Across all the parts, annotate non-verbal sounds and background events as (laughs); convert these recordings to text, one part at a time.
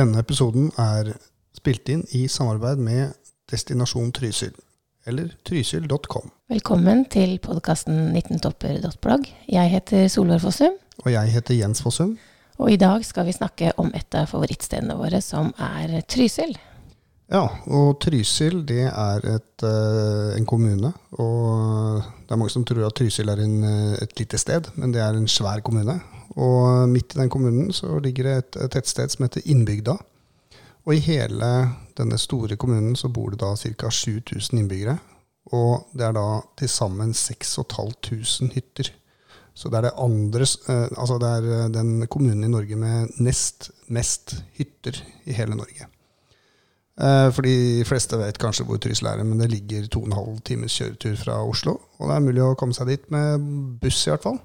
Denne episoden er spilt inn i samarbeid med Destinasjon Trysil, eller trysil.com. Velkommen til podkasten 19topper.blogg. Jeg heter Solveig Fossum, Og jeg heter Jens Fossum. og i dag skal vi snakke om et av favorittstedene våre, som er Trysil. Ja, og Trysil det er et, eh, en kommune. Og det er mange som tror at Trysil er en, eh, et lite sted, men det er en svær kommune. Og midt i den kommunen så ligger det et, et tettsted som heter Innbygda. Og i hele denne store kommunen så bor det da ca. 7000 innbyggere. Og det er da til sammen 6500 hytter. Så det er det andre eh, Altså det er eh, den kommunen i Norge med nest mest hytter i hele Norge. Eh, For de fleste vet kanskje hvor Trysil er, men det ligger to og en halv times kjøretur fra Oslo. Og det er mulig å komme seg dit med buss, i hvert fall.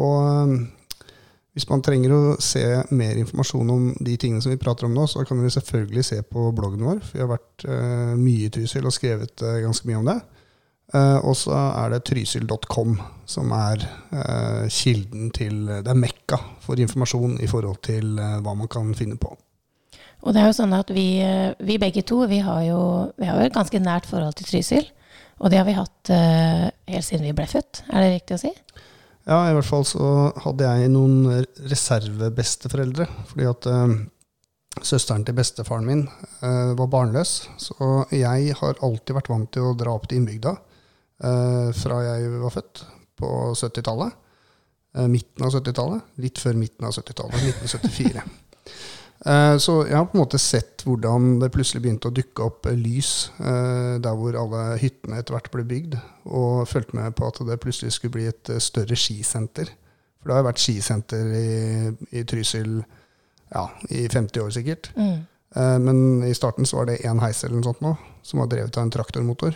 Og eh, hvis man trenger å se mer informasjon om de tingene som vi prater om nå, så kan dere selvfølgelig se på bloggen vår. For vi har vært uh, mye i Trysil og skrevet uh, ganske mye om det. Uh, og så er det trysil.com som er kilden til Det er mekka for informasjon i forhold til hva man kan finne på. Og det er jo sånn at vi, vi begge to vi har jo vi har jo et ganske nært forhold til Trysil. Og det har vi hatt helt siden vi ble født, er det riktig å si? Ja, i hvert fall så hadde jeg noen reservebesteforeldre. Fordi at eh, søsteren til bestefaren min eh, var barnløs. Så jeg har alltid vært vant til å dra opp til innbygda eh, fra jeg var født, på 70-tallet. Eh, midten av 70-tallet. Litt før midten av 70-tallet, 1974. Eh, Så jeg har på en måte sett hvordan det plutselig begynte å dukke opp eh, lys eh, der hvor alle hyttene etter hvert ble bygd, og fulgte med på at det plutselig skulle bli et større skisenter. For det har vært skisenter i, i Trysil ja, i 50 år sikkert. Mm. Men i starten så var det én heis eller noe sånt nå, som var drevet av en traktormotor.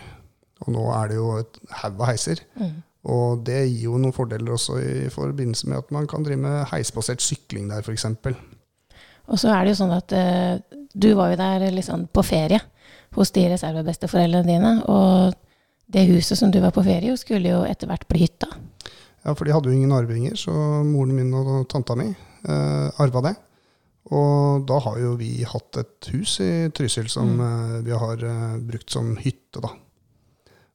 Og nå er det jo et haug av heiser. Mm. Og det gir jo noen fordeler også i forbindelse med at man kan drive med heisbasert sykling der, f.eks. Og så er det jo sånn at eh, du var jo der liksom på ferie hos de reservebesteforeldrene dine. Og det huset som du var på ferie i, skulle jo etter hvert bli hytta. Ja, for de hadde jo ingen arvinger, så moren min og tanta mi eh, arva det. Og da har jo vi hatt et hus i Trysil som eh, vi har eh, brukt som hytte, da.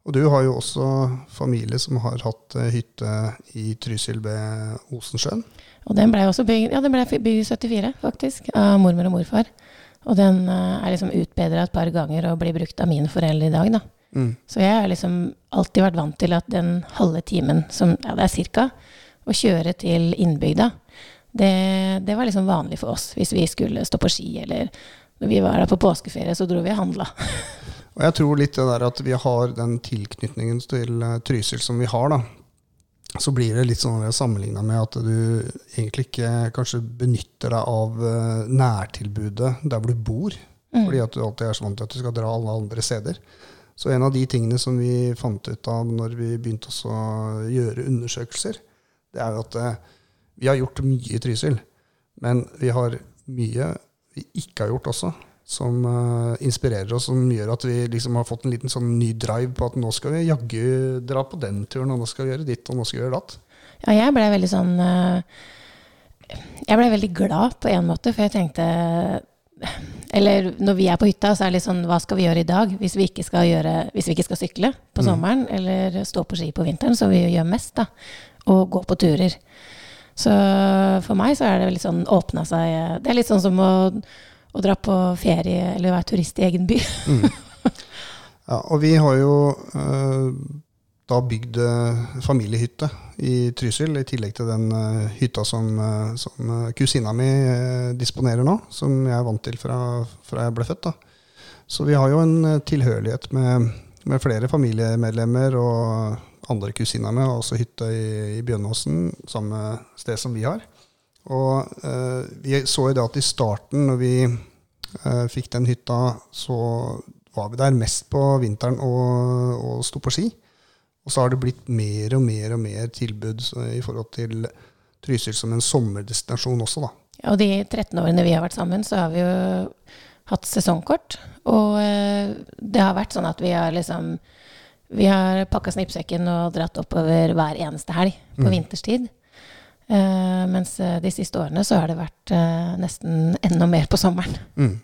Og du har jo også familie som har hatt eh, hytte i Trysil ved Osensjøen. Og den ble også bygd, ja, den ble bygd i 74, faktisk, av mormor og morfar. Og den eh, er liksom utbedra et par ganger og blir brukt av mine foreldre i dag, da. Mm. Så jeg har liksom alltid vært vant til at den halve timen, som ja, det er cirka, å kjøre til innbygda, det, det var liksom vanlig for oss hvis vi skulle stå på ski, eller når vi var der på påskeferie, så dro vi og handla. (laughs) Og jeg tror litt det der at vi har den tilknytningen til eh, Trysil som vi har, da. Så blir det litt sånn sammenligna med at du egentlig ikke kanskje benytter deg av eh, nærtilbudet der hvor du bor. Fordi at du alltid er så vant til at du skal dra alle andre steder. Så en av de tingene som vi fant ut av når vi begynte å gjøre undersøkelser, det er jo at eh, vi har gjort mye i Trysil, men vi har mye vi ikke har gjort også, som uh, inspirerer oss, som gjør at vi liksom har fått en liten sånn ny drive på at nå skal vi jaggu dra på den turen, og nå skal vi gjøre ditt, og nå skal vi gjøre datt. Ja, jeg ble veldig sånn uh, Jeg ble veldig glad på en måte, for jeg tenkte Eller når vi er på hytta, så er det litt sånn Hva skal vi gjøre i dag hvis vi ikke skal, gjøre, hvis vi ikke skal sykle på sommeren eller stå på ski på vinteren, som vi gjør mest, da, og gå på turer. Så for meg så er det litt sånn åpna seg Det er litt sånn som å, å dra på ferie eller være turist i egen by. (laughs) Ja, og vi har jo eh, da bygd eh, familiehytte i Trysil, i tillegg til den eh, hytta som, eh, som eh, kusina mi eh, disponerer nå, som jeg er vant til fra, fra jeg ble født. da. Så vi har jo en tilhørighet med, med flere familiemedlemmer og andre kusiner med, og også hytte i, i Bjørnåsen, samme sted som vi har. Og eh, vi så jo det at i starten, når vi eh, fikk den hytta, så var vi der mest på vinteren og, og sto på ski. Og så har det blitt mer og mer og mer tilbud så, i forhold til Trysil som en sommerdestinasjon også, da. Ja, Og de 13 årene vi har vært sammen, så har vi jo hatt sesongkort. Og eh, det har vært sånn at vi har liksom Vi har pakka snippsekken og dratt oppover hver eneste helg på vinterstid. Eh, mens eh, de siste årene så har det vært eh, nesten enda mer på sommeren. Mm.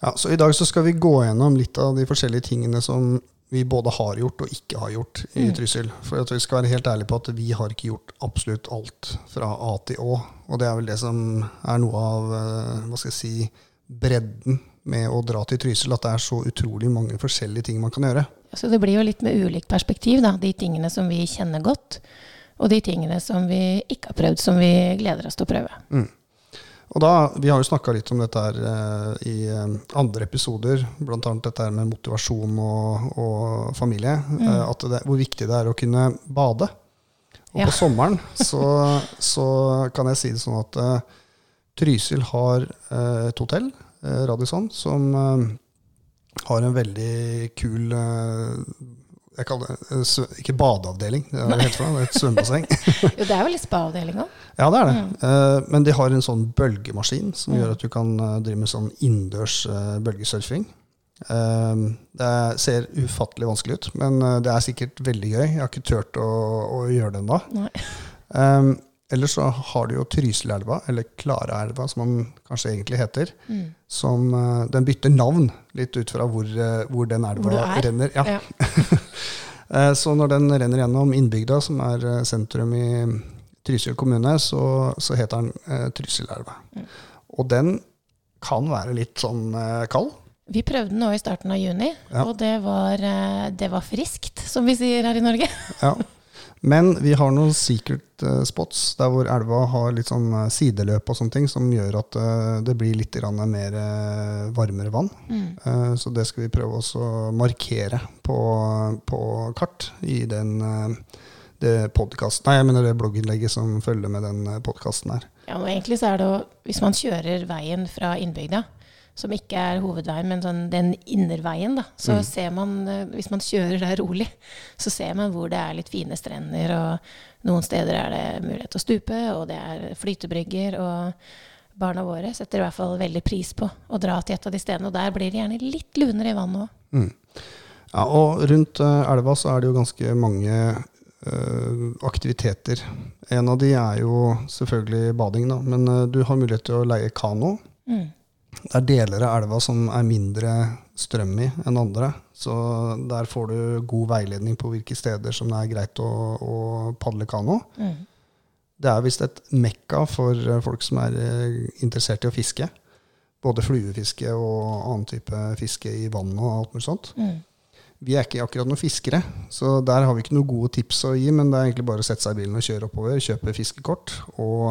Ja, så I dag så skal vi gå gjennom litt av de forskjellige tingene som vi både har gjort og ikke har gjort i Mm. Trysil. For at vi skal være helt ærlige på at vi har ikke gjort absolutt alt fra A til Å. Og det er vel det som er noe av eh, hva skal jeg si, bredden med å dra til Trysil. At det er så utrolig mange forskjellige ting man kan gjøre. Så det blir jo litt med ulikt perspektiv, da. De tingene som vi kjenner godt, og de tingene som vi ikke har prøvd, som vi gleder oss til å prøve. Mm. Og da, Vi har jo snakka litt om dette her eh, i eh, andre episoder, bl.a. dette her med motivasjon og, og familie. eh, at det, hvor viktig det er å kunne bade. Og Ja. på sommeren (laughs) så, så kan jeg si det sånn at eh, Trysil har eh, et hotell, eh, Radisson, som eh, har en veldig kul eh, jeg kaller det ikke badeavdeling, det er helt noe, det er et svømmebasseng. (laughs) Jo, det er vel litt spa-avdeling òg. Ja, det er det. Mm. Eh, men de har en sånn bølgemaskin som Mm. gjør at du kan eh, drive med sånn innendørs eh, bølgesurfing. Det ser ufattelig vanskelig ut, men det er sikkert veldig gøy. Jeg har ikke turt å, å gjøre det ennå. Ellers så har du jo Trysilelva, eller Klaraelva som den kanskje egentlig heter. Mm. Som, eh, den bytter navn litt ut fra hvor, eh, hvor den elva Hvor er. renner. Ja. Ja. (laughs) Eh, Så når den renner gjennom innbygda, som er sentrum i Trysil kommune, så, så heter den eh, Trysilelva. Mm. Og den kan være litt sånn eh, kald. Vi prøvde den nå i starten av juni, Ja. og det var, det var friskt, som vi sier her i Norge. Ja. (laughs) Men vi har noen secret eh, spots der hvor elva har litt sånn eh, sideløp og sånne ting, som gjør at eh, det blir litt mer varmere vann. Mm. Så det skal vi prøve å markere på, på kart i den det Nei, jeg mener det blogginnlegget som følger med den podkasten her. Ja, og egentlig så er det jo, hvis man kjører veien fra innbygda, som ikke er hovedveien, men sånn den innerveien, da, så Mm. ser man, eh, hvis man kjører der rolig, så ser man hvor det er litt fine strender, og noen steder er det mulighet til å stupe, og det er flytebrygger, og barna våre setter i hvert fall veldig pris på å dra til et av de stedene, og der blir det gjerne litt lunere i vannet òg. Mm. Ja, og rundt eh, elva så er det jo ganske mange eh, aktiviteter. En av de er jo selvfølgelig bading, da. Men du har mulighet til å leie kano. Mm. Det er deler av elva som er mindre strøm i enn andre. Så der får du god veiledning på hvilke steder som det er greit å, å padle kano. Mm. Det er visst et mekka for folk som er eh, interessert i å fiske. Både fluefiske og annen type fiske i vann og alt mulig sånt. Mm. Vi er ikke akkurat noen fiskere, så der har vi ikke noen gode tips å gi. Men det er egentlig bare å sette seg i bilen og kjøre oppover, kjøpe fiskekort. Og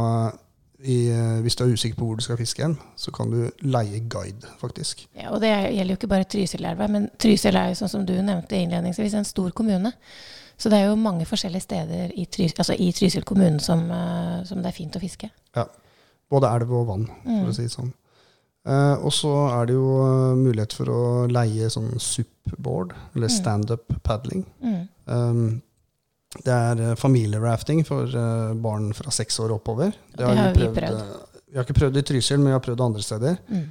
i, eh, hvis du er usikker på hvor du skal fiske hen, så kan du leie guide, faktisk. Ja, og det gjelder jo ikke bare Trysilelva, men Trysil er jo sånn som du nevnte innledningsvis, en stor kommune. Så det er jo mange forskjellige steder i, Trysil, altså i Trysil kommune som, eh, som det er fint å fiske. Ja. Både elv og vann, for å si det sånn. Eh, og så er det jo eh, mulighet for å leie sånn SUP-board, eller Mm. standup paddling. Mm. Um, det er eh, familierafting for eh, barn fra seks år oppover. Det har vi prøvd. eh, vi har ikke prøvd det i Trysil, men vi har prøvd andre steder. Mm.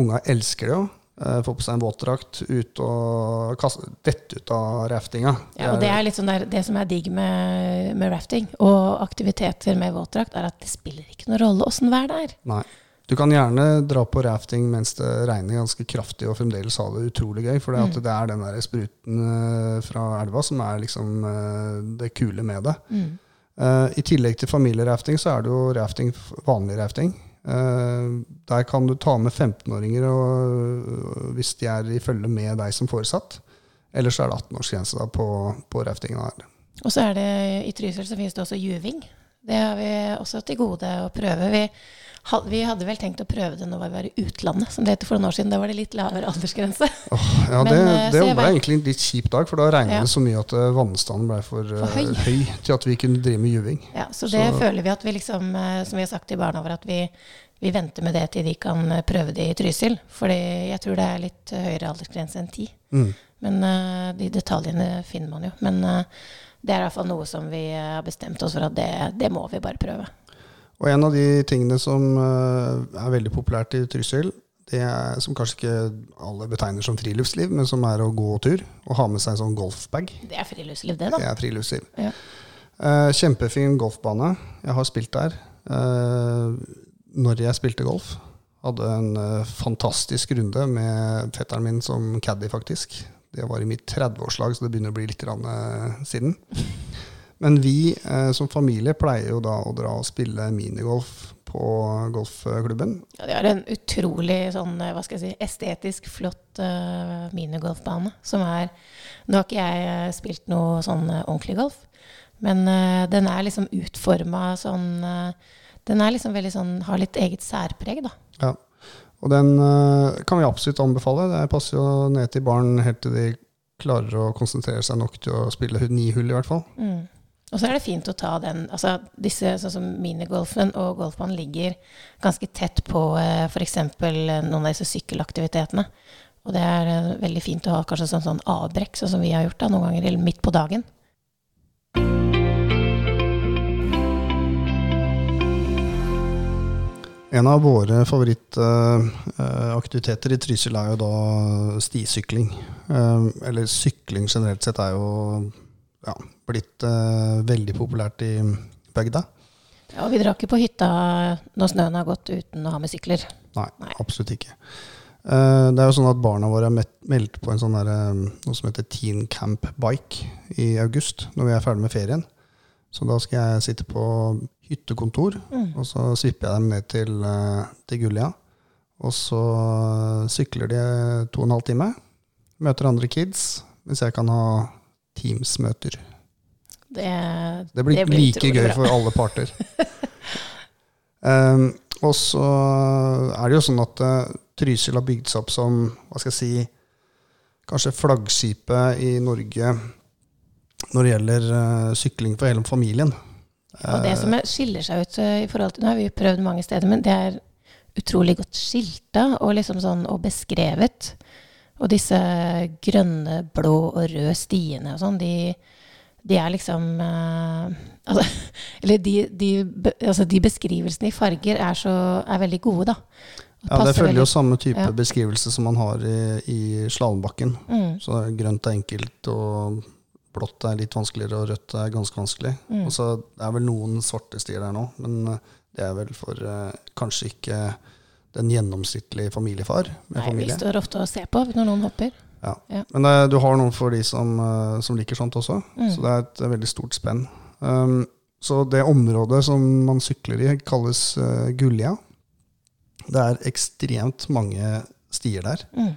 Unga elsker det jo. Få på seg en våtdrakt, ut og kaste, dette ut av raftinga. Ja, og det er litt sånn der, det som er digg med, med rafting og aktiviteter med våtdrakt, er at det spiller ikke noen rolle åssen været er. Nei. Du kan gjerne dra på rafting mens det regner ganske kraftig, og fremdeles ha det utrolig gøy. For Mm. det er den der spruten eh, fra elva som er liksom eh, det kule med det. Mm. Uh, I tillegg til familierafting så er det jo rafting, vanlig rafting. Uh, der kan du ta med 15-åringer og- hvis de er i følge med deg som foresatt. Ellers så er det 18-årsgrense på, på raftingen her. Og så er det i Trysil så finnes det også juving. Det har vi også til gode å prøve. Vi, vi hadde vel tenkt å prøve det når vi var i utlandet, som det heter for noen år siden. Da var det litt lavere aldersgrense. Oh, ja, Men, det, eh, det ble vet- egentlig en litt kjip dag, for da regna Ja. det så mye at eh, vannstanden ble for, eh, For høy. høy til at vi kunne drive med juving. Ja, så det Så- føler vi at vi liksom, eh, som vi har sagt til barna våre, at vi, vi venter med det til de kan eh, prøve det i Trysil. Fordi jeg tror det er litt eh, høyere aldersgrense enn ti. Mm. Men eh, de detaljene finner man jo. Men eh, det er i hvert fall noe som vi eh, har bestemt oss for at det, det må vi bare prøve. Og en av de tingene som eh, er veldig populært i Trysil, det er, som kanskje ikke alle betegner som friluftsliv, men som er å gå tur og ha med seg en sånn golfbag. Det er friluftsliv, det, da. Det er friluftsliv. Ja. Uh, kjempefin golfbane. Jeg har spilt der. Uh, når jeg spilte golf. Hadde en uh, fantastisk runde med fetteren min som caddy, faktisk. Det var i mitt 30-årslag, så det begynner å bli litt rann, siden. Men vi eh, som familie pleier jo da å dra og spille minigolf på golfklubben. Ja, de har en utrolig sånn, eh, hva skal jeg si, estetisk flott uh, minigolfbane. Som er Nå har ikke jeg eh, spilt noe sånn ordentlig golf, men uh, den er liksom utforma sånn uh, Den er liksom veldig sånn Har litt eget særpreg, da. Ja. Og den kan vi absolutt anbefale. Det passer jo ned til barn helt til de klarer å konsentrere seg nok til å spille ni hull, i hvert fall. Mm. Og så er det fint å ta den altså disse, Sånn som minigolfen og golfbanen ligger ganske tett på eh, f.eks. noen av disse sykkelaktivitetene. Og det er eh, veldig fint å ha kanskje sånn, sånn avbrekk, sånn som vi har gjort da, noen ganger, midt på dagen. En av våre favorittaktiviteter i Trysil er jo da stisykling. Eh, eller sykling generelt sett er jo ja, blitt uh, veldig populært i bygda. Ja, og vi drar ikke på hytta når snøen har gått uten å ha med sykler. Nei, Nei. absolutt ikke. Uh, det er jo sånn at barna våre er meldt på en sånn der, eh, noe som heter Teen Camp Bike i august, når vi er ferdig med ferien. Så da skal jeg sitte på hyttekontor, Mm. og så svipper jeg dem ned til, til Gullia. Og så sykler de to og en halv time, møter andre kids, Hvis jeg kan ha Teams-møter. Det, Det blir, like gøy bra. for alle parter. um, (laughs) og så er det jo sånn at uh, Trysil har bygd seg opp som hva skal jeg si, kanskje flaggskipet i Norge når det gjelder uh, sykling for hele familien. Og det som er, skiller seg ut eh, i forhold til Nå har vi prøvd mange steder, men det er utrolig godt skilta og liksom sånn og beskrevet. Og disse grønne, blå og røde stiene og sånn, de, de er liksom uh, (laughs) altså, Eller de, de, altså de beskrivelsene i farger er, så, er veldig gode, da. Ja, Det følger følger jo samme type ja. beskrivelse som man har i, i slalåmbakken. mm, Så grønt er enkelt, og blått er litt vanskeligere, og rødt er ganske vanskelig. mm. Og så det er vel noen svarte stier der nå, men uh, det er vel for uh, kanskje ikke den gjennomsnittlige familiefar med Nei, vi står ofte og ser på når noen hopper. Ja. Ja. Men uh, du har noen for de som, uh, som liker sånt også, Mm. så det er et uh, veldig stort spenn. Um, så det området som man sykler i, kalles uh, Gullia. Det er ekstremt mange stier der. Mm.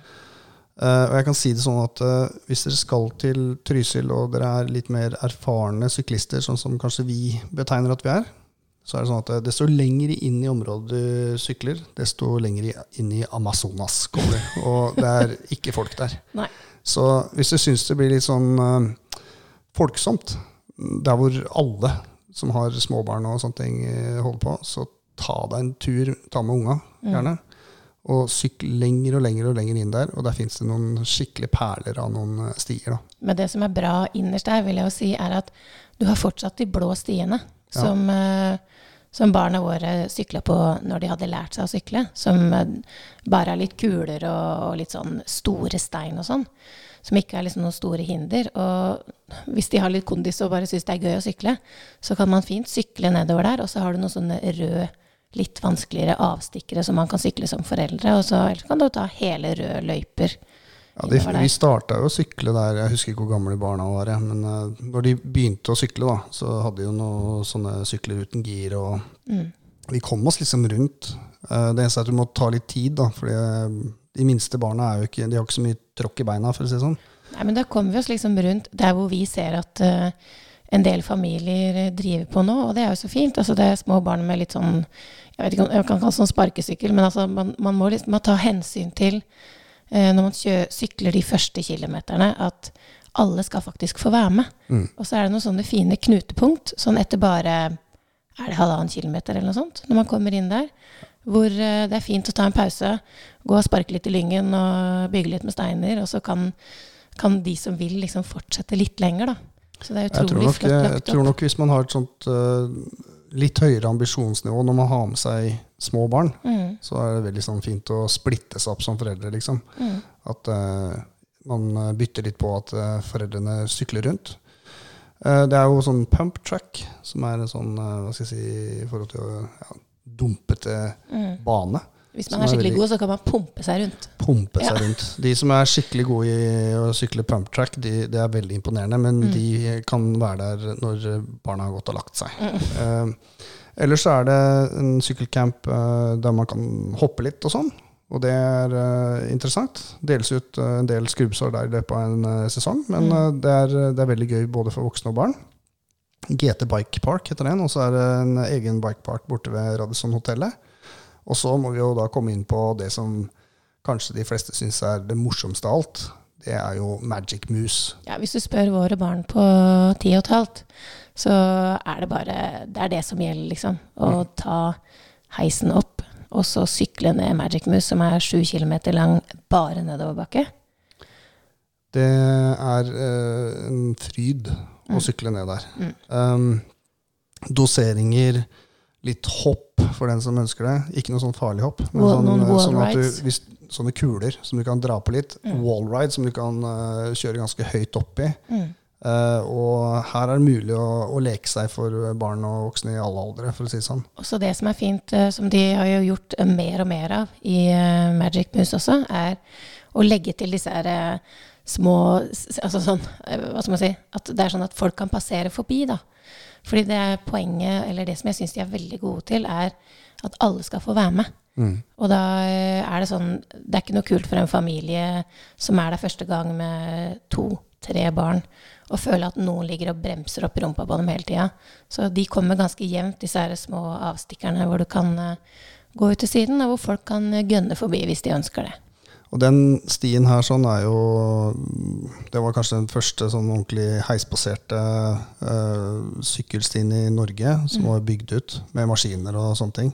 Uh, og jeg kan si det sånn at uh, hvis dere skal til Trysil, og dere er litt mer erfarne syklister, sånn som kanskje vi betegner at vi er, så er det sånn at eh, desto lenger inn i området du sykler, desto lenger inn i Amazonas kommer du. (laughs) Og det er ikke folk der. Nei. Så hvis du syns det blir litt sånn uh, folksomt, der hvor alle som har småbarn og sånne ting eh, holder på, så ta deg en tur, ta med unga, Mm. gjerne. Og sykle lenger og lenger og lenger inn der. Og der fins det noen skikkelige perler av noen stier. da. Men det som er bra innerst der, vil jeg jo si, er at du har fortsatt de blå stiene Ja. som, eh, som barna våre sykla på når de hadde lært seg å sykle. Som eh, bare er litt kuler og, og litt sånn store stein og sånn. Som ikke er liksom noen store hinder. Og hvis de har litt kondis og bare syns det er gøy å sykle, så kan man fint sykle nedover der. Og så har du noen sånne røde, litt vanskeligere avstikkere som man kan sykle som foreldre. Og så ellers kan du ta hele røde løyper. Ja, de, vi starta jo å sykle der, jeg husker ikke hvor gamle barna var, men uh, når de begynte å sykle, da, så hadde de jo noen sånne sykler uten gir. og Mm. Vi kom oss liksom rundt. Uh, det eneste er at du må ta litt tid, da, for de minste barna er jo ikke, de har ikke så mye tråkk i beina, for å si det sånn. Nei, men da kommer vi oss liksom rundt der hvor vi ser at uh, en del familier driver på nå, og det er jo så fint. Altså, det er små barn med litt sånn Jeg vet ikke om jeg kan kalle det sånn sparkesykkel, men altså, man, man må liksom man ta hensyn til eh, når man sykler de første kilometerne, at alle skal faktisk få være med. Mm. Og så er det noen sånne fine knutepunkt, sånn etter bare er det halvannen kilometer eller noe sånt, når man kommer inn der. Hvor eh, det er fint å ta en pause, gå og sparke litt i lyngen og bygge litt med steiner. Og så kan, kan de som vil, liksom fortsette litt lenger, da. Så det er utrolig flott lagt opp. jeg tror nok hvis man har et sånt eh, litt høyere ambisjonsnivå når man har med seg små barn, Mm, så er det veldig sånn fint å splitte seg opp som foreldre, liksom. mm. At uh, man bytter litt på at uh, foreldrene sykler rundt. Uh, det er jo sånn pump track, som er en sånn hva skal jeg si, i forhold til ja, dumpete bane. Hvis man er skikkelig god, så kan man pumpe seg rundt. Pumpe seg Ja. rundt. De som er skikkelig gode i å sykle pump track, de, det er veldig imponerende, men Mm. de kan være der når barna har gått og lagt seg. Eh, ellers så er det en sykkelcamp uh, der man kan hoppe litt og sånn. Og det er uh, interessant. Deles ut eh, en del skrubbsår der i løpet av en eh, sesong, men Mm. eh, det, er, det er veldig gøy både for voksne og barn. GT Bike Park heter den, og så er det en egen bikepark borte ved Radisson-hotellet. Og så må vi jo da komme inn på det som kanskje de fleste syns er det morsomste av alt. Det er jo Magic Moose. Ja, hvis du spør våre barn på ti og et halvt, så er det bare Det er det som gjelder, liksom. Å ta heisen opp, og så sykle ned Magic Moose, som er sju kilometer lang, bare nedoverbakke. Det er eh, en fryd å sykle ned der. Mm. Um, doseringer, litt hopp for den som ønsker det. Ikke noe sånn farlig hopp, men Wall- sånn, eh, wall sånn at du, hvis, sånne kuler som du kan dra på litt. Mm. Wall ride som du kan uh, kjøre ganske høyt opp i. Mm. Uh, og her er det mulig å, å leke seg for barn og voksne i alle aldre, for å si det sånn. Også det som er fint, uh, som de har jo gjort mer og mer av i Magic Moose også, er å legge til disse her små Altså sånn, hva skal man si At det er sånn at folk kan passere forbi, da. Fordi det er poenget, eller det som jeg syns de er veldig gode til, er at alle skal få være med. Mm. Og da eh, er det sånn Det er ikke noe kult for en familie som er der første gang med to-tre barn, og føle at noen ligger og bremser opp rumpa på dem hele tida. Så de kommer ganske jevnt, disse her små avstikkerne hvor du kan eh, gå ut til siden, og hvor folk kan eh, gønne forbi hvis de ønsker det. Og den stien her sånn er jo Det var kanskje den første sånn ordentlig heisbaserte uh, sykkelstien i Norge som var bygd ut med maskiner og sånne ting.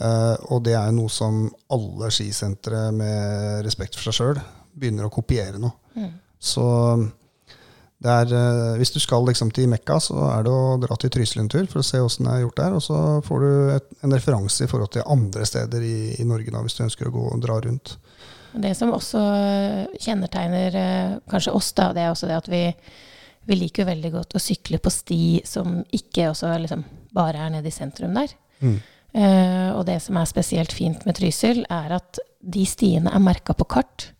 Eh, og det er noe som alle skisentre med respekt for seg sjøl begynner å kopiere nå. Så det er, uh, hvis du skal liksom til Mekka, så er det å dra til Trysil en tur for å se åssen det er gjort der. Og så får du et, en referanse i forhold til andre steder i, i Norge da, hvis du ønsker å gå og dra rundt. Det som også kjennetegner eh, kanskje oss, da, det er også det at vi, vi liker jo veldig godt å sykle på sti som ikke også liksom bare er nede i sentrum der. Mm. Eh, og det som er spesielt fint med Trysil, er at de stiene er merka på kart.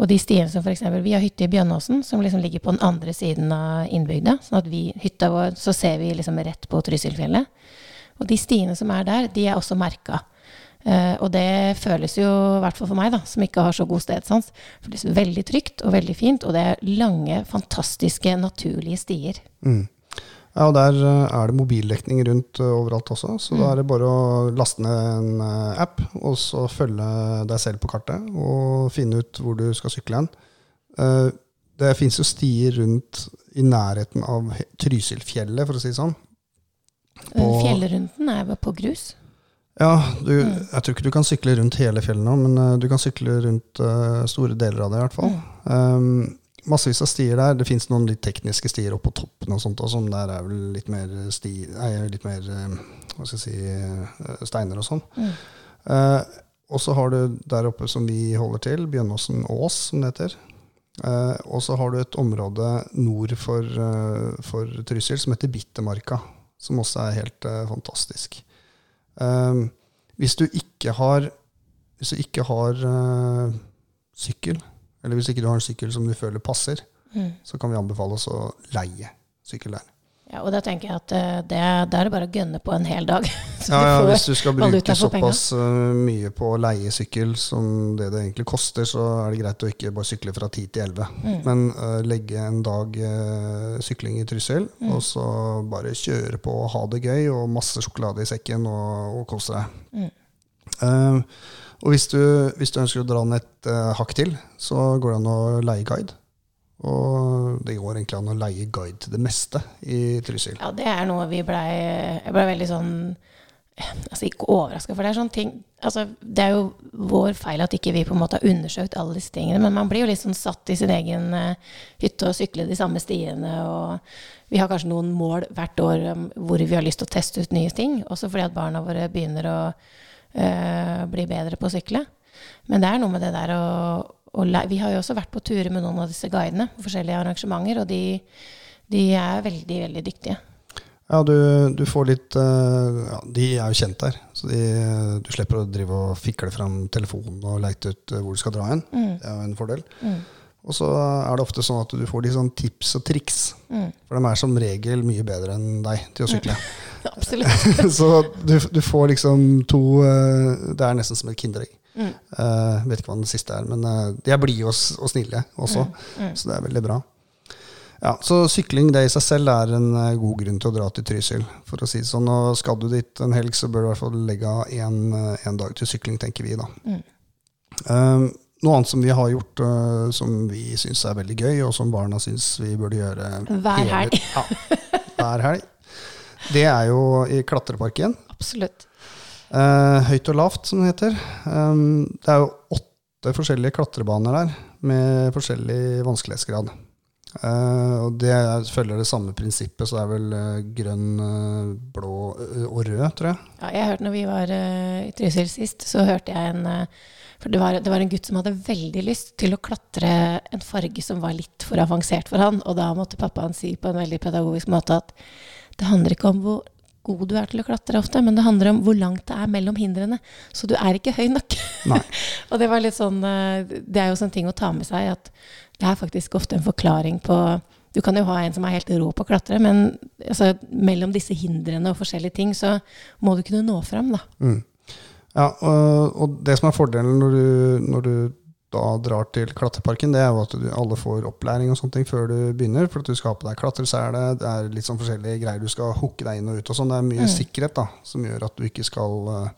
Og de stiene som f.eks. Vi har hytte i Bjønnåsen, som liksom ligger på den andre siden av innbygda. Sånn at vi, hytta vår, så ser vi liksom rett på Trysilfjellet. Og de stiene som er der, de er også merka. Eh, og det føles jo, i hvert fall for meg, da, som ikke har så god stedsans, føles veldig trygt og veldig fint. Og det er lange, fantastiske, naturlige stier. Mm. Ja, og der eh, er det mobildekning rundt eh, overalt også, så da er det bare å laste ned en app, og så følge deg selv på kartet, og finne ut hvor du skal sykle hen. Uh, Det fins jo stier rundt i nærheten av Trysilfjellet, for å si det sånn. På- Fjellrunden er på grus. Ja, du, jeg tror ikke du kan sykle rundt hele fjellet nå, men eh, du kan sykle rundt eh, store deler av det i hvert fall. Um, massevis av stier der. Det fins noen litt tekniske stier oppe på toppen og sånt, og sånn. Der er vel litt mer, sti, nei, litt mer hva skal jeg si, steiner og sånn. Mm. Uh, og så har du der oppe som vi holder til, Bjørnåsen Ås, som det heter. Uh, og så har du et område nord for, uh, for Trysil som heter Bittermarka, som også er helt fantastisk. Um, hvis du ikke har Hvis du ikke har eh, sykkel, eller hvis ikke du har en sykkel som du føler passer, Mm. så kan vi anbefale oss å leie sykkel der. Ja, og da tenker jeg at eh, det, da er det bare å gønne på en hel dag. (laughs) Ja, ja, hvis du skal bruke såpass eh, mye på å leie sykkel som det det egentlig koster, så er det greit å ikke bare sykle fra 10 til 11. Mm. Men uh, legge en dag uh, sykling i Trysil, Mm. og så bare kjøre på og ha det gøy, og masse sjokolade i sekken, og, og kose deg. Mm. Uh, og hvis du, hvis du ønsker å dra den et hakk til, så går det an å leie guide. Og det går egentlig an å leie guide til det meste i Trysil. Ja, det er noe vi blei Jeg blei veldig sånn Altså ikke overraska, for det er sånne ting altså, Det er jo vår feil at ikke vi på en måte har undersøkt alle disse tingene. Men man blir jo sånn satt i sin egen uh, hytte og sykler de samme stiene. Og vi har kanskje noen mål hvert år um, hvor vi har lyst til å teste ut nye ting. Også fordi at barna våre begynner å uh, bli bedre på å sykle. Men det er noe med det der å, Vi har jo også vært på turer med noen av disse guidene på forskjellige arrangementer, og de De er veldig, veldig dyktige. Ja, du, du får litt eh, ja, De er jo kjent der, så de, du slipper å drive og fikle fram telefonen og leite ut eh, hvor du skal dra hen. Mm. Det er jo en fordel. Mm. Og så er det ofte sånn at du får de sånn tips og triks. Mm. For de er som regel mye bedre enn deg til å sykle. (laughs) Absolutt. (laughs) så du, du får liksom to eh, Det er nesten som et kinderegg. Mm. Uh, vet ikke hva den siste er, men uh, de er blide og, og snille også. Mm. Så det er veldig bra. Ja, Så sykling det i seg selv er en uh, god grunn til å dra til Trysil. for å si det sånn. Og skal du dit en helg, så bør du i hvert fall legge av én dag til sykling, tenker vi da. Mm. Um, noe annet som vi har gjort uh, som vi syns er veldig gøy, og som barna syns vi burde gjøre Hver helg. Ja, hver helg. Det er jo i klatreparken. Absolutt. Eh, høyt og lavt, som det heter. Um, det er jo åtte forskjellige klatrebaner der, med forskjellig vanskelighetsgrad. Uh, og det er, følger det samme prinsippet, så det er vel uh, grønn, uh, blå eh, og rød, tror jeg. Ja, jeg hørte når vi var eh, i Trysil sist, så hørte jeg en eh, For det var, det var en gutt som hadde veldig lyst til å klatre en farge som var litt for avansert for han, og da måtte pappaen si på en veldig pedagogisk måte at det handler ikke om hvor god du er til å klatre ofte, men det handler om hvor langt det er mellom hindrene. Så du er ikke høy nok. (laughs) Og det var litt sånn eh, Det er jo sånn ting å ta med seg at det er faktisk ofte en forklaring på Du kan jo ha en som er helt rå på å klatre, men altså, mellom disse hindrene og forskjellige ting, så må du kunne nå fram, da. Mm. Ja, og, og det som er fordelen når du, når du da drar til klatreparken, det er jo at du, alle får opplæring og sånne ting før du begynner. For at du skal ha på deg klatresele, det er litt sånn forskjellige greier du skal hooke deg inn og ut og sånn. Det er mye Mm. sikkerhet da, som gjør at du ikke skal eh,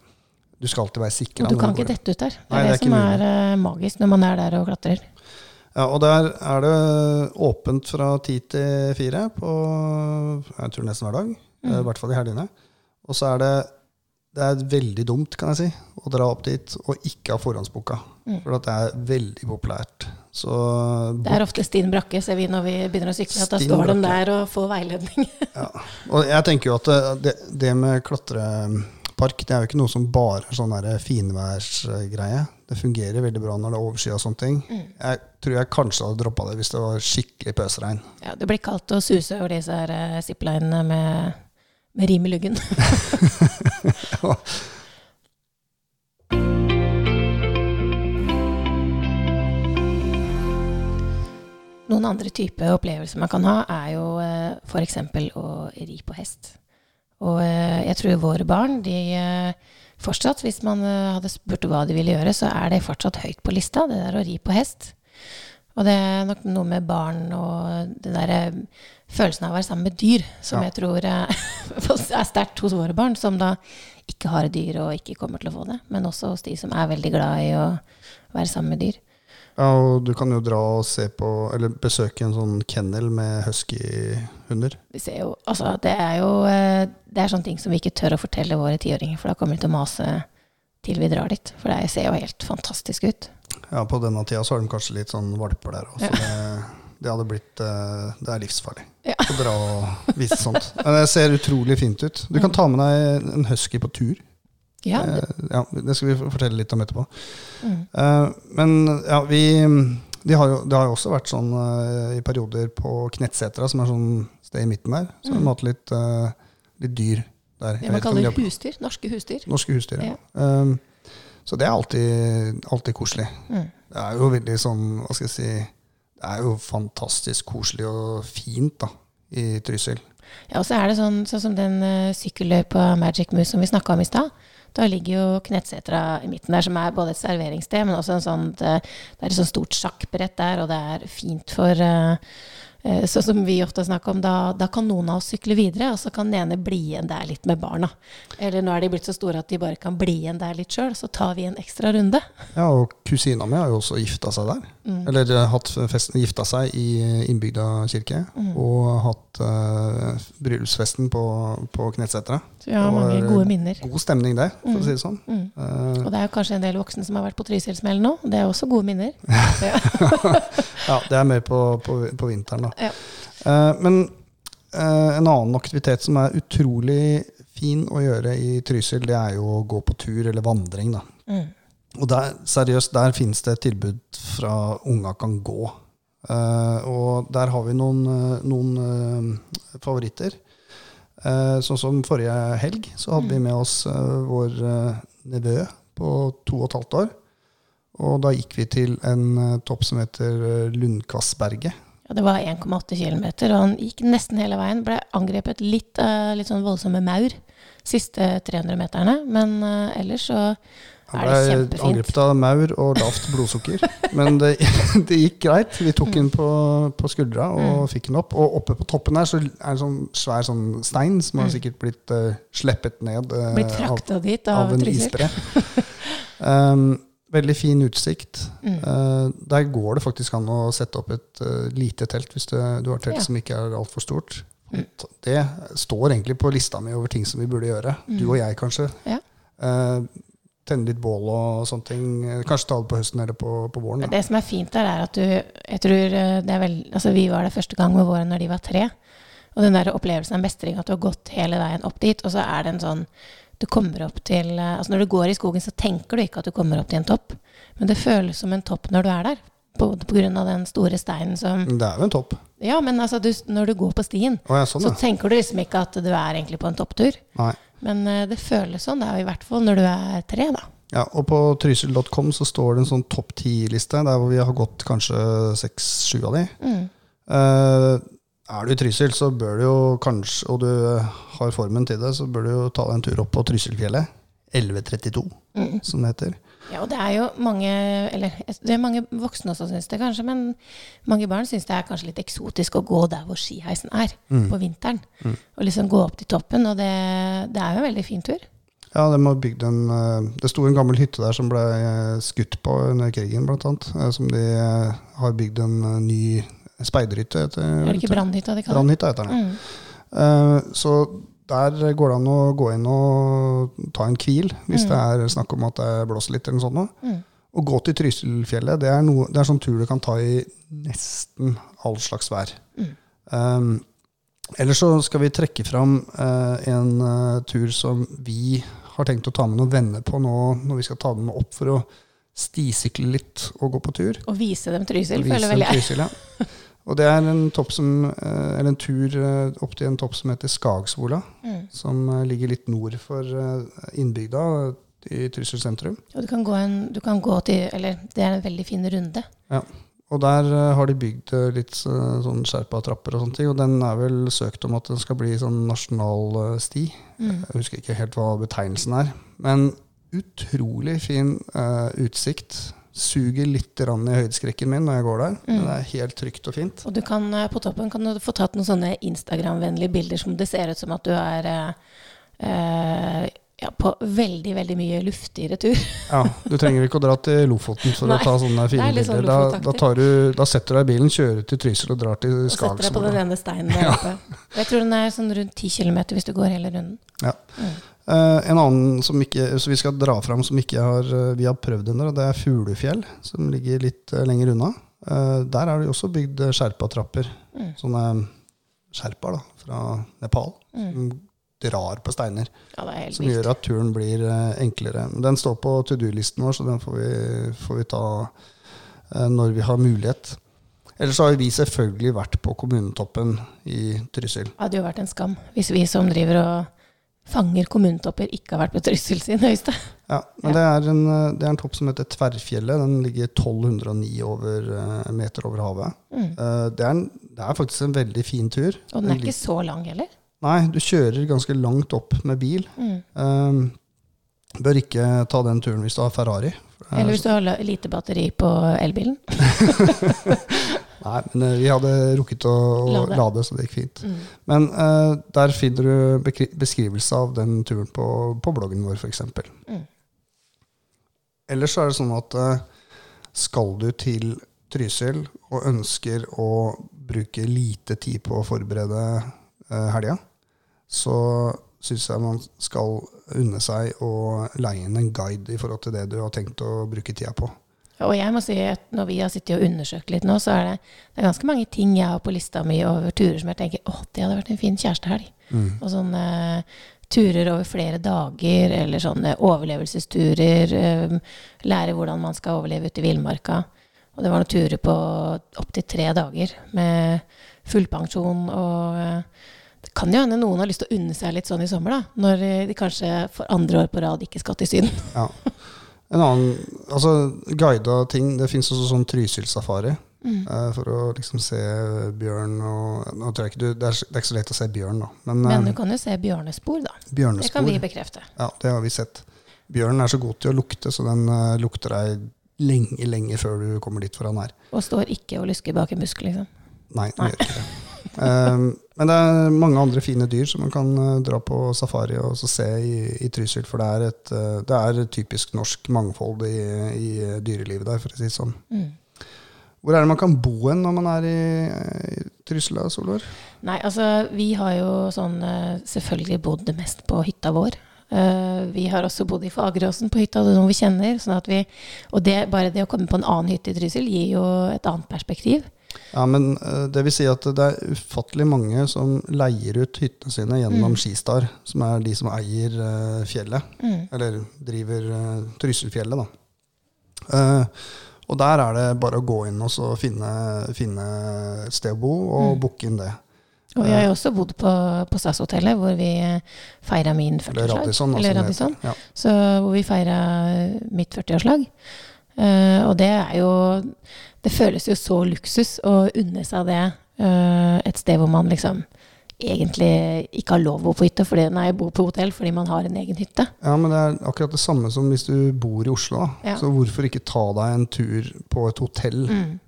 Du skal alltid være sikker. Du kan ikke dette ut der. Det Nei, er det det, er som er eh, magisk når man er der og klatrer. Ja, og der er det åpent fra ti til fire på jeg tror nesten hver dag. Mm. eh, I hvert fall i helgene. Og så er det det er veldig dumt kan jeg si, å dra opp dit og ikke ha forhåndsboka. Mm. For det er veldig populært. Så Det er ofte Stinn Brakke, ser vi når vi begynner å sykle, at da står de der og får veiledning. (laughs) ja. Og jeg tenker jo at det, det, det med klatrepark det er jo ikke noe som bare er sånn finværsgreie. Det fungerer veldig bra når det er overskyet og sånne ting. Mm. Jeg tror jeg kanskje hadde droppa det hvis det var skikkelig pøsregn. Ja, det blir kaldt å suse over disse her eh, ziplinene med, med rim i luggen. (laughs) (laughs) (laughs) Noen andre typer opplevelser man kan ha, er jo eh, f.eks. å ri på hest. Og eh, jeg tror våre barn, de eh, fortsatt, hvis man hadde spurt hva de ville gjøre, så er det fortsatt høyt på lista, det der å ri på hest. Og det er nok noe med barn og den der eh, følelsen av å være sammen med dyr, som Ja. jeg tror eh, (laughs) er sterkt hos våre barn, som da ikke har dyr og ikke kommer til å få det. Men også hos de som er veldig glad i å være sammen med dyr. Ja, og du kan jo dra og se på, eller besøke en sånn kennel med huskyhunder. Vi ser jo, altså det er jo eh, det er sånne ting som vi ikke tør å fortelle våre tiåringer, for da kommer de til å mase til vi drar dit. For det ser jo helt fantastisk ut. Ja, på denne tida så har de kanskje litt sånn valper der òg, Ja. det, det hadde blitt eh, Det er livsfarlig Ja. å dra og vise sånt. Men det ser utrolig fint ut. Du kan ta med deg en husky på tur. Ja, Eh, ja, det skal vi fortelle litt om etterpå. mm. Eh, men ja, vi de har jo, Det har jo også vært sånn i perioder på Knettsetra, som er sånn sted i midten der. Så har de Mm. hatt litt, litt dyr der. Det man kaller de husdyr. Norske husdyr. Norske husdyr, ja. Um, så det er alltid, alltid koselig. Mm. Det er jo veldig sånn, hva skal jeg si Det er jo fantastisk koselig og fint da, i Trysil. Ja, og så er det sånn, sånn som den uh, sykkelløypa Magic Moose som vi snakka om i stad. Da ligger jo Knetsetra i midten der, som er både et serveringssted, men også en sånn Det er et sånt stort sjakkbrett der, og det er fint for uh, uh, Sånn som vi ofte snakker om, da, da kan noen av oss sykle videre, og så kan den ene bli igjen der litt med barna. Eller nå er de blitt så store at de bare kan bli igjen der litt sjøl, så tar vi en ekstra runde. Ja, og kusina mi har jo også gifta seg der. Mm. Eller eh, hatt festen, gifta seg i innbygda kirke. Mm. Og hatt uh, bryllupsfesten på, på har Det mange gode minner. God stemning der, for Mm. å si det sånn. Eh, Og det er jo kanskje en del voksne som har vært på Trysilsmellen nå. Det er også gode minner. (laughs) ja, det er mer på, på, på vinteren, da. Ja. Eh, men eh, en annen aktivitet som er utrolig fin å gjøre i Trysil, det er jo å gå på tur eller vandring, da. Mm. Og der, seriøst, der finnes det et tilbud fra unga kan gå. Uh, og der har vi noen, noen uh, favoritter. Uh, sånn som forrige helg, så hadde vi med oss vår nevø på to og et halvt år. Og da gikk vi til en topp som heter eh, Ja, det var 1,8 km, og han gikk nesten hele veien. Ble angrepet litt av litt sånn voldsomme maur siste 300 meterne, men eh, ellers så Han er det ble angrepet av maur og lavt blodsukker. Men det, (laughs) det gikk greit. Vi tok den på, på skuldra og Mm. fikk den opp. Og oppe på toppen her så er det en sånn svær sånn stein som har sikkert blitt uh, sleppet ned eh, Mm. Blitt av, dit av, av en isbre. (laughs) um, veldig fin utsikt. Mm. Uh, der går det faktisk an å sette opp et uh, lite telt hvis det, du har telt Ja. som ikke er altfor stort. Mm. Det står egentlig på lista mi over ting som vi burde gjøre. Du og jeg, kanskje. Ja. Uh, tenne litt bål og sånne ting. Kanskje ta det på høsten eller på, på våren. Da. det som er fint der, er at du Jeg tror det er vel Altså, vi var der første gang med våren når de var tre. Og den der opplevelsen av mestring, at du har gått hele veien opp dit, og så er det en sånn Du kommer opp til eh, Altså, når du går i skogen, så tenker du ikke at du kommer opp til en topp. Men det føles som en topp når du er der. På, pga. den store steinen som Det er jo en topp. Ja, men altså, du, når du går på stien, ja, sånn, så tenker du liksom ikke at du er egentlig på en topptur. Nei. Men uh, det føles sånn. Det er jo i hvert fall når du er tre, da. Ja, og på trysil.com så står det en sånn topp ti-liste, der hvor vi har gått kanskje seks-sju av de. Mm. Eh, er du i Trysil, så bør du jo kanskje, og du har formen til det, så bør du jo ta deg en tur opp på Trysilfjellet. 1132, Mm. som det heter. Ja, og det er jo mange Eller det er mange voksne også syns det, kanskje. Men mange barn syns det er kanskje litt eksotisk å gå der hvor skiheisen er på vinteren. Og liksom gå opp til toppen. Og det, det er jo en veldig fin tur. Ja, de har bygd en, eh, det sto en gammel hytte der som ble eh, skutt på under krigen, blant annet. eh, Som de eh, har bygd en eh, ny speiderhytte. heter Er det ikke brannhytta de kaller det? Brannhytta heter den. Mm. Uh, Så der går det an å gå inn og ta en hvil, hvis det er snakk om at det blåser litt. eller noe sånt. Mm. Å gå til Trysilfjellet, det er, noe, det er sånn tur du kan ta i nesten all slags vær. Mm. Um, ellers så skal vi trekke fram uh, en uh, tur som vi har tenkt å ta med noen venner på nå når vi skal ta dem opp for å stisykle litt og gå på tur. Og vise dem Trysil, vise føler vel dem jeg. Trysil, ja. (laughs) Og det er en, topp som, eh, eller en tur eh, opp til en topp som heter Skagsvola, Mm. som eh, ligger litt nord for innbygda i Trysil sentrum. Og du kan, gå en, du kan gå til Eller det er en veldig fin runde. Ja. Og der har de bygd litt sånn skjerpa trapper og sånne ting, og den er vel søkt om at den skal bli sånn nasjonal eh, sti. Mm. Jeg husker ikke helt hva betegnelsen er, men utrolig fin uh, utsikt. Suger litt i høydeskrekken min når jeg går der, men Mm. det er helt trygt og fint. Og du kan, eh, på toppen kan du få tatt noen sånne Instagram-vennlige bilder som det ser ut som at du er eh, eh, ja, på veldig, veldig mye luftigere tur. (laughs) Ja, Du trenger ikke å dra til Lofoten for Nei, å ta sånne fine sånn bilder. Da, da, tar du, da setter du deg i bilen, kjører til Trysil og drar til Og setter deg på den ene steinen der (laughs) Ja. oppe. Jeg tror den er sånn rundt 10 km hvis du går hele runden. Eh, en annen som, ikke, vi skal dra fram som ikke har, eh, vi har prøvd ennå, det er Fuglefjell, som ligger litt eh, lenger unna. Eh, der er det også bygd eh, sherpatrapper. Mm. Sånne sherpaer fra Nepal. Mm. Som drar på steiner. Ja, det helt Som gjør at turen blir eh, enklere. Den står på to do-listen vår, så den får vi, får vi ta eh, når vi har mulighet. Ellers har vi selvfølgelig vært på kommunetoppen i Trysil. Det hadde jo vært en skam hvis vi som driver og fanger kommunetopper, ikke har vært på Trysil sin høyeste. Ja, men Det, er en, eh, det er en topp som heter Tverrfjellet. Den ligger 1209 over, eh, meter over havet. Mm. Eh, det, er en, det er faktisk en veldig fin tur. Og den er ikke så lang heller. Nei, du kjører ganske langt opp med bil. Mm. Um, bør ikke ta den turen hvis du har Ferrari. Eller hvis du har lite batteri på elbilen. (laughs) (laughs) Nei, men eh, vi hadde rukket å, Lade. lade. så det gikk fint. Mm. Men uh, der finner du beskrivelse av den turen på, på bloggen vår, f.eks. Mm. Ellers så er det sånn at uh, skal du til Trysil og ønsker å bruke lite tid på å forberede uh, helga, så syns jeg man skal unne seg å leie inn en guide i forhold til det du har tenkt å bruke tida på. Og jeg må si at når vi har sittet og undersøkt litt nå, så er det, det er ganske mange ting jeg har på lista mi over turer som jeg tenker åh, det hadde vært en fin kjærestehelg. Og sånne turer over flere dager, eller sånne overlevelsesturer. eh, lære hvordan man skal overleve ute i villmarka. Og det var noen turer på opptil tre dager med fullpensjon og eh, Det kan jo hende noen har lyst til å unne seg litt sånn i sommer, da. Når eh, de kanskje for andre år på rad ikke skal til Syden. Ja. (laughs) En annen altså guida ting Det fins også sånn Trysil-safari. Mm. eh, for å liksom se bjørn og Nå tror jeg ikke du Det er, det er ikke så lett å se bjørn, da. Men, Men du eh, kan jo se bjørnespor, da. Det kan vi bekrefte. Ja, det har vi sett. Bjørnen er så god til å lukte, så den uh, lukter deg lenge, lenge før du kommer dit hvor han er. Og står ikke og lusker bak en busk, liksom. Nei, den gjør ikke det. Um, men det er mange andre fine dyr som man kan eh, dra på safari og så se i, i Trysil. For det er, et, eh, det er typisk norsk mangfold i, i dyrelivet der, for å si det sånn. Mm. Hvor er det man kan bo hen når man er i, i Trysil, da, Solvår? Nei, altså vi har jo sånn eh, selvfølgelig bodd mest på hytta vår. Uh, vi har også bodd i Fageråsen på hytta, det er noen vi kjenner. Sånn at vi, og det, bare det å komme på en annen hytte i Trysil gir jo et annet perspektiv. Ja, men eh, det vil si at det er ufattelig mange som leier ut hyttene sine gjennom Mm. Skistar, som er de som eier uh, fjellet. Mm. Eller driver uh, Trysilfjellet, da. Uh, og der er det bare å gå inn og så finne, finne et sted å bo, og Mm. booke inn det. Og vi har jo også bodd på, på SAS-hotellet, hvor vi feira min 40-årslag. Radisson. da, Eller Radisson. Ja. Så hvor vi feira mitt 40-årslag. Eh, og det er jo Det føles jo så luksus å unne seg det uh, et sted hvor man liksom egentlig ikke har lov å bo på hytte, fordi, nei, bo på hotell fordi man har en egen hytte. ja, men det er akkurat det samme som hvis du bor i Oslo. Ja. Så hvorfor ikke ta deg en tur på et hotell? Mm.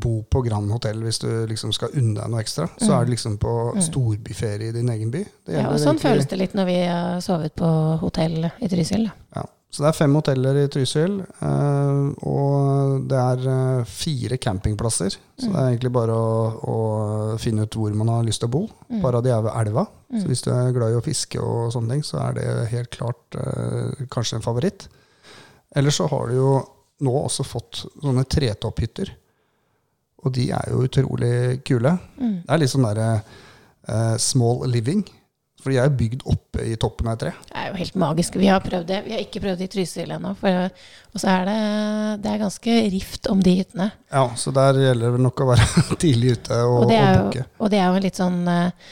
Bo på Grand Hotell hvis du liksom skal unne deg noe ekstra. Så Mm. er det liksom på Mm. storbyferie i din egen by. Ja, og sånn egentlig- føles det litt når vi har sovet på hotell i Trysil. Ja. Så det er fem hoteller i Trysil, eh, og det er eh, fire campingplasser. Så Mm. det er egentlig bare å, å finne ut hvor man har lyst til å bo. Mm. Et de er ved elva, så Mm. hvis du er glad i å fiske og sånne ting, så er det helt klart eh, kanskje en favoritt. Ellers så har du jo nå også fått sånne tretopphytter, og de er jo utrolig kule. Mm. Det er litt sånn derre uh, small living, for de er jo bygd oppe i toppen av et tre. Det er jo helt magisk. Vi har prøvd det. Vi har ikke prøvd det i Trysil ennå. Og så er det, det er ganske rift om de hyttene. Ja, så der gjelder det vel nok å være (laughs) tidlig ute og, Og det og er jo, og det er jo litt sånn eh,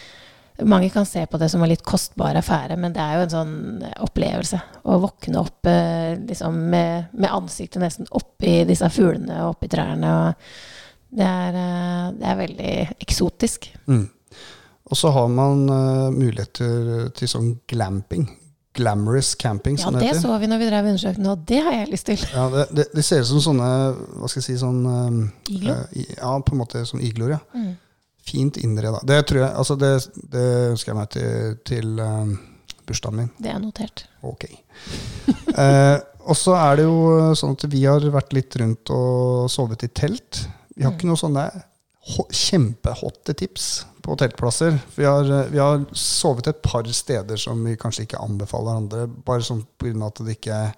Mange kan se på det som en litt kostbar affære, men det er jo en sånn eh, opplevelse. Å våkne opp eh, liksom med, med ansiktet nesten oppi disse fuglene og oppi trærne. Og det, er, det er veldig eksotisk. Mm. Og så har man uh, muligheter til sånn glamping. Glamorous camping, Ja, som det det heter. så vi når vi drev undersøkende, og det har jeg lyst til. Ja, det, det, det ser ut som sånne Hva skal jeg si sånn eh, Iglo. Uh, Ja, på en måte som igloer, ja. Mm. Fint innreda. Det tror jeg Altså, det, det ønsker jeg meg til, til eh, bursdagen min. Det er notert. Ok. uh, (laughs) og så er det jo sånn at vi har vært litt rundt og sovet i telt. Vi har Mm. ikke noe sånn ho- kjempehotte tips på teltplasser. Vi har, eh, vi har sovet et par steder som vi kanskje ikke anbefaler andre, bare sånn pga. at det ikke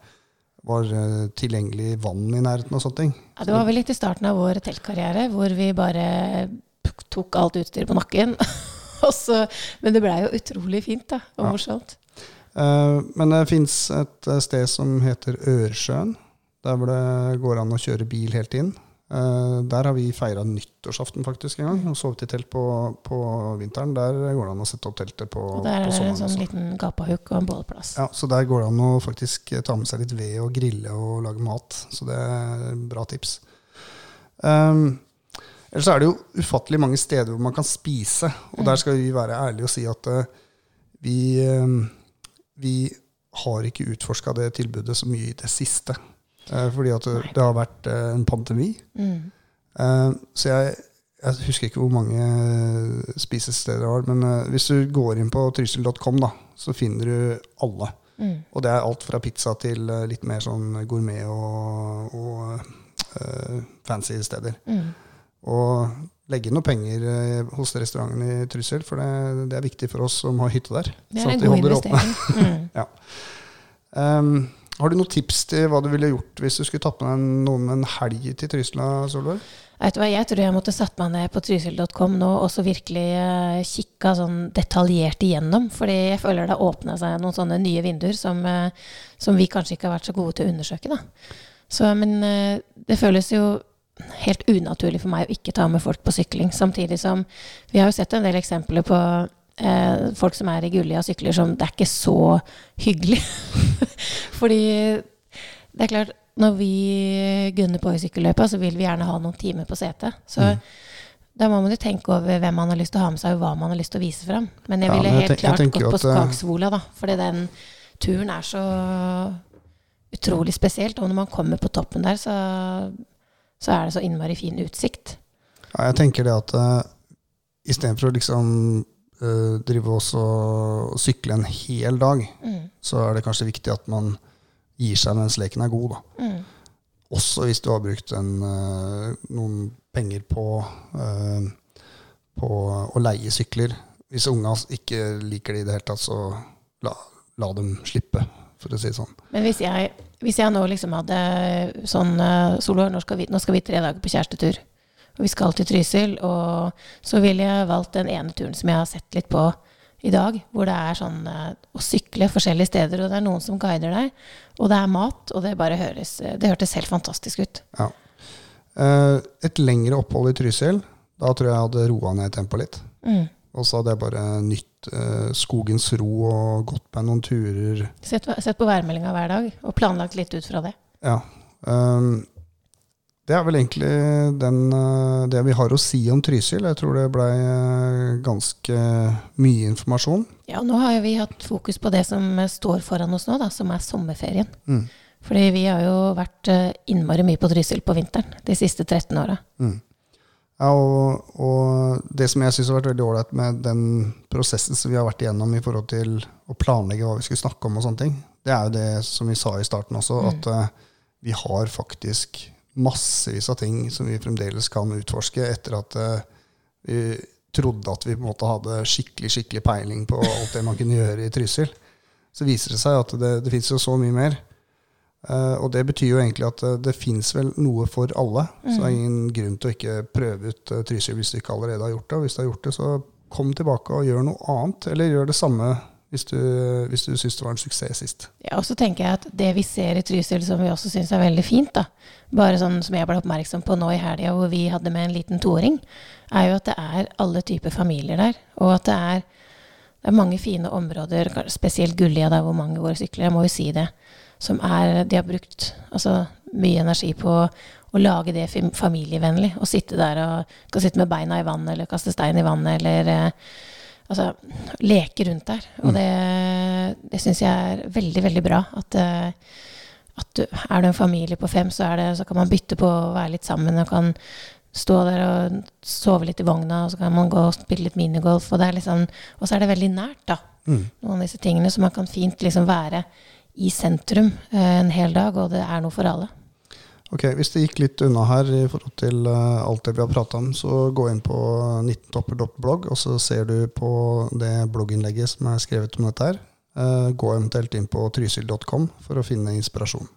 var eh, tilgjengelig vann i nærheten og sånne ting. Ja, det var vel litt i starten av vår teltkarriere, hvor vi bare tok alt utstyret på nakken. (laughs) Så- men det blei jo utrolig fint da, og Ja. morsomt. Eh, men det fins et sted som heter Ørsjøen, der hvor det går an å kjøre bil helt inn. Eh, der har vi feira nyttårsaften faktisk en gang, og sovet i telt på, på vinteren. Der går det an å sette opp teltet på, Og der på er det en sånn liten gapahuk og en bålplass. Ja, så der går det an å faktisk ta med seg litt ved og grille og lage mat. Så det er bra tips. Um, ellers er det jo ufattelig mange steder hvor man kan spise, og Mm. der skal vi være ærlige og si at uh, vi, um, vi har ikke utforska det tilbudet så mye i det siste. Eh, fordi at det, har vært eh, en pandemi. Mm. Eh, så jeg, jeg husker ikke hvor mange spisesteder det var, men hvis du går inn på trysil.com, så finner du alle. Mm. Og det er alt fra pizza til litt mer sånn gourmet og, og uh, fancy steder. Mm. Og legge noe penger hos restauranten i Trysil, for det, det er viktig for oss som har hytte der. Det sånn er en god investering. Mm. (laughs) Um, har du noen tips til hva du ville gjort hvis du skulle tatt med deg noen en helg til Trysil, Solveig? Vet du hva, Jeg tror jeg måtte satt meg ned på trysil.com nå og så virkelig uh, kikka sånn detaljert igjennom. Fordi jeg føler det åpna seg noen sånne nye vinduer som, uh, som vi kanskje ikke har vært så gode til å undersøke. da. Så, men uh, det føles jo helt unaturlig for meg å ikke ta med folk på sykling. Samtidig som vi har jo sett en del eksempler på eh, folk som er i Gullia sykler som det er ikke så hyggelig. (laughs) Fordi det er klart, når vi gunner på i sykkelløypa, så vil vi gjerne ha noen timer på setet. Så Mm. da må man jo tenke over hvem man har lyst til å ha med seg, og hva man har lyst til å vise fram. Men jeg Ja, ville helt jeg klart gått på eh, Skagsvola, da. Fordi den turen er så utrolig spesielt. Og når man kommer på toppen der, så, så er det så innmari fin utsikt. Ja, jeg tenker det at uh, istedenfor å liksom eh, drive også og sykle en hel dag, Mm. så er det kanskje viktig at man gir seg mens leken er god. da. Mm. Også hvis du har brukt en, eh, noen penger på, eh, på å leie sykler. Hvis unga ikke liker det i det hele tatt, så la, la dem slippe, for å si det sånn. Men hvis jeg, hvis jeg nå liksom hadde sånn uh, nå, skal vi- nå skal vi tre dager på kjærestetur. Og vi skal til Trysil. Og så ville jeg valgt den ene turen som jeg har sett litt på i dag. Hvor det er sånn eh, å sykle forskjellige steder, og det er noen som guider deg. Og det er mat, og det bare høres Det hørtes helt fantastisk ut. Ja. Eh, et lengre opphold i Trysil, da tror jeg jeg hadde roa ned tempoet litt. Mm. Og så hadde jeg bare nytt eh, skogens ro og gått meg noen turer. Sett, sett på værmeldinga hver dag, og planlagt litt ut fra det. Ja. ehm, det er vel egentlig den, eh, det vi har å si om Trysil. Jeg tror det blei eh, ganske mye informasjon. Ja, nå har vi hatt fokus på det som står foran oss nå, da, som er sommerferien. Mm. Fordi vi har jo vært eh, innmari mye på Trysil på vinteren de siste 13 åra. Mm. Ja, og, og det som jeg syns har vært veldig ålreit med den prosessen som vi har vært igjennom i forhold til å planlegge hva vi skulle snakke om, og sånne ting, det er jo det som vi sa i starten også, at eh, vi har faktisk massevis av ting som vi fremdeles kan utforske etter at eh, vi trodde at vi på en måte hadde skikkelig skikkelig peiling på alt det man kunne gjøre i Trysil. Så viser det seg at det, det fins jo så mye mer. Eh, og det betyr jo egentlig at uh, det fins vel noe for alle. Så det er ingen grunn til å ikke prøve ut Trysil hvis du ikke allerede har gjort det. Og hvis du har gjort det, så kom tilbake og gjør noe annet. Eller gjør det samme hvis du, hvis du syns det var en suksess sist. Ja, og så tenker jeg at det vi ser i Trysil som vi også syns er veldig fint, da, bare sånn som jeg ble oppmerksom på nå i helga hvor vi hadde med en liten toåring, er jo at det er alle typer familier der. Og at det er, det er mange fine områder, spesielt Gullia der hvor mange går og sykler, jeg må jo si det, som er De har brukt altså, mye energi på å lage det familievennlig. Å sitte der og kan sitte med beina i vannet eller kaste stein i vannet eller eh, altså, leke rundt der. Og det, det syns jeg er veldig, veldig bra. At, eh, at du, er du en familie på fem, så, er det, så kan man bytte på å være litt sammen. Og kan stå der og sove litt i vogna, og så kan man gå og spille litt minigolf. Og, det er liksom, og så er det veldig nært, da. Mm. Noen av disse tingene. Så man kan fint liksom være i sentrum eh, en hel dag, og det er noe for alle. Ok, Hvis det gikk litt unna her i forhold til uh, alt det vi har prata om, så gå inn på 19topper.blogg, og så ser du på det blogginnlegget som er skrevet om dette her. Uh, gå eventuelt inn på trysil.com for å finne inspirasjon.